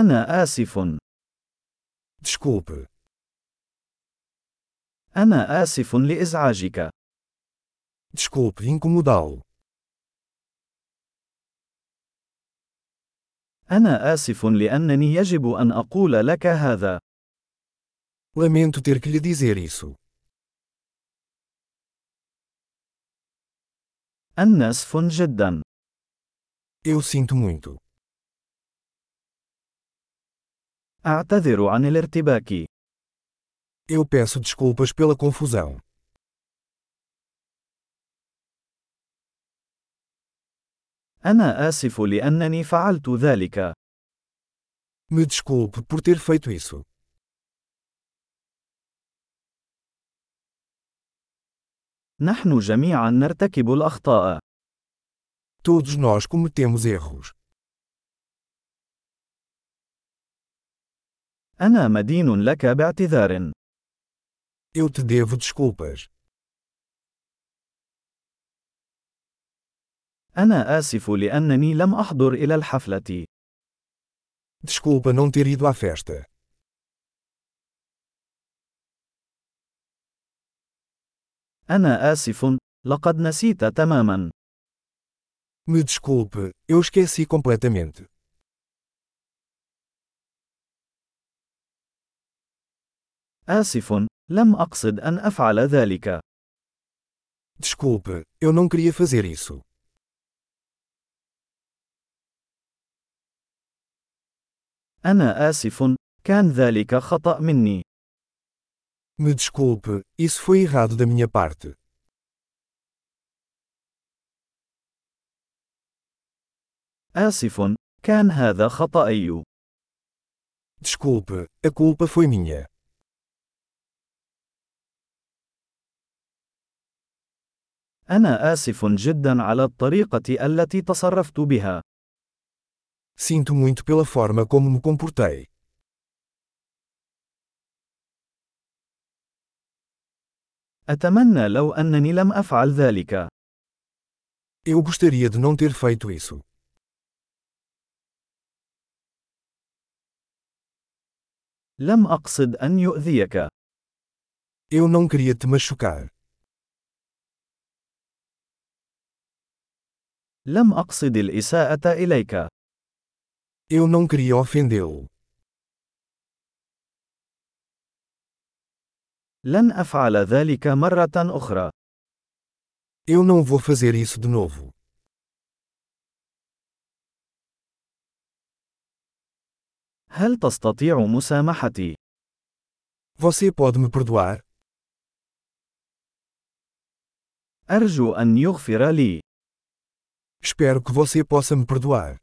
أنا آسف. Desculpe. أنا آسف لإزعاجك. Desculpe incomodá-lo. أنا آسف لأنني يجب أن أقول لك هذا. Lamento ter que lhe dizer isso. أنا آسف جدا. Eu sinto muito. أعتذر عن الارتباك. Eu peço desculpas pela confusão. أنا آسف لأنني فعلت ذلك. Me desculpe por ter feito isso. نحن جميعا نرتكب الأخطاء. Todos nós cometemos erros. أنا مدين لك باعتذار. Eu te devo desculpas. أنا آسف لأنني لم أحضر إلى الحفلة. Desculpa não ter ido à festa. أنا آسف، لقد نسيت تماما. Me desculpe, eu esqueci completamente. آسف، لم أقصد أن أفعل ذلك. Desculpe, eu não queria fazer isso. أنا آسف، كان ذلك خطأ مني. Me desculpe, isso foi errado da minha parte. آسف، كان هذا خطأي. Desculpe, a culpa foi minha. أنا آسف جدا على الطريقة التي تصرفت بها. Sinto muito pela forma como me comportei. أتمنى لو أنني لم أفعل ذلك. Eu gostaria de não ter feito isso. لم أقصد أن يؤذيك. Eu não queria te machucar. لم أقصد الإساءة إليك. Eu não queria ofendê-lo. لن أفعل ذلك مرة أخرى. Eu não vou fazer isso de novo. هل تستطيع مسامحتي؟ Você pode me perdoar? أرجو أن يغفر لي. Espero que você possa me perdoar.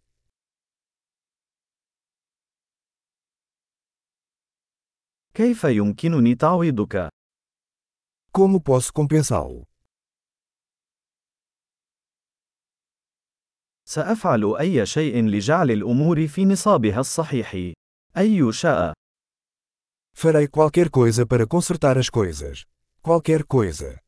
كيف يمكنني تعويضك؟ Como posso compensá-lo? سأفعل أي شيء لجعل الأمور في نصابها الصحيح. أي شاء. Farei qualquer coisa para consertar as coisas. Qualquer coisa.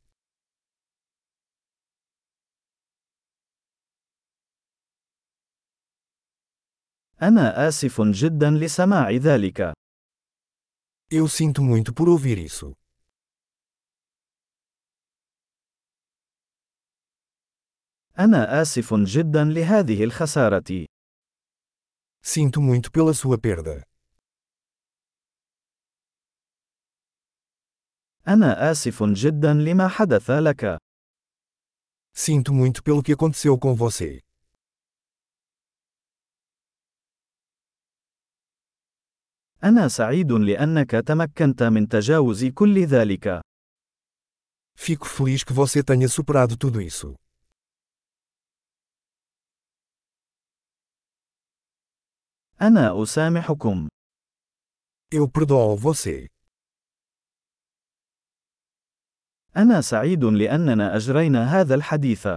أنا آسف جدا لسماع ذلك. Eu sinto muito por ouvir isso. أنا آسف جدا لهذه الخسارة. Sinto muito pela sua perda. أنا آسف جدا لما حدث لك. Sinto muito pelo que aconteceu com você. أنا سعيد لأنك تمكنت من تجاوز كل ذلك. Fico feliz que você tenha superado tudo isso. أنا أسامحكم. Eu perdoo você. أنا سعيد لأننا أجرينا هذا الحديث.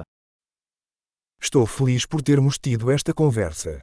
Estou feliz por termos tido esta conversa.